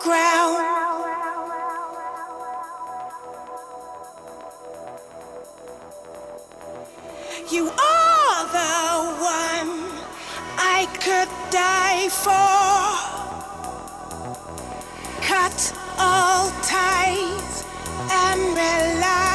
ground. You are the one I could die for. Cut all ties and rely.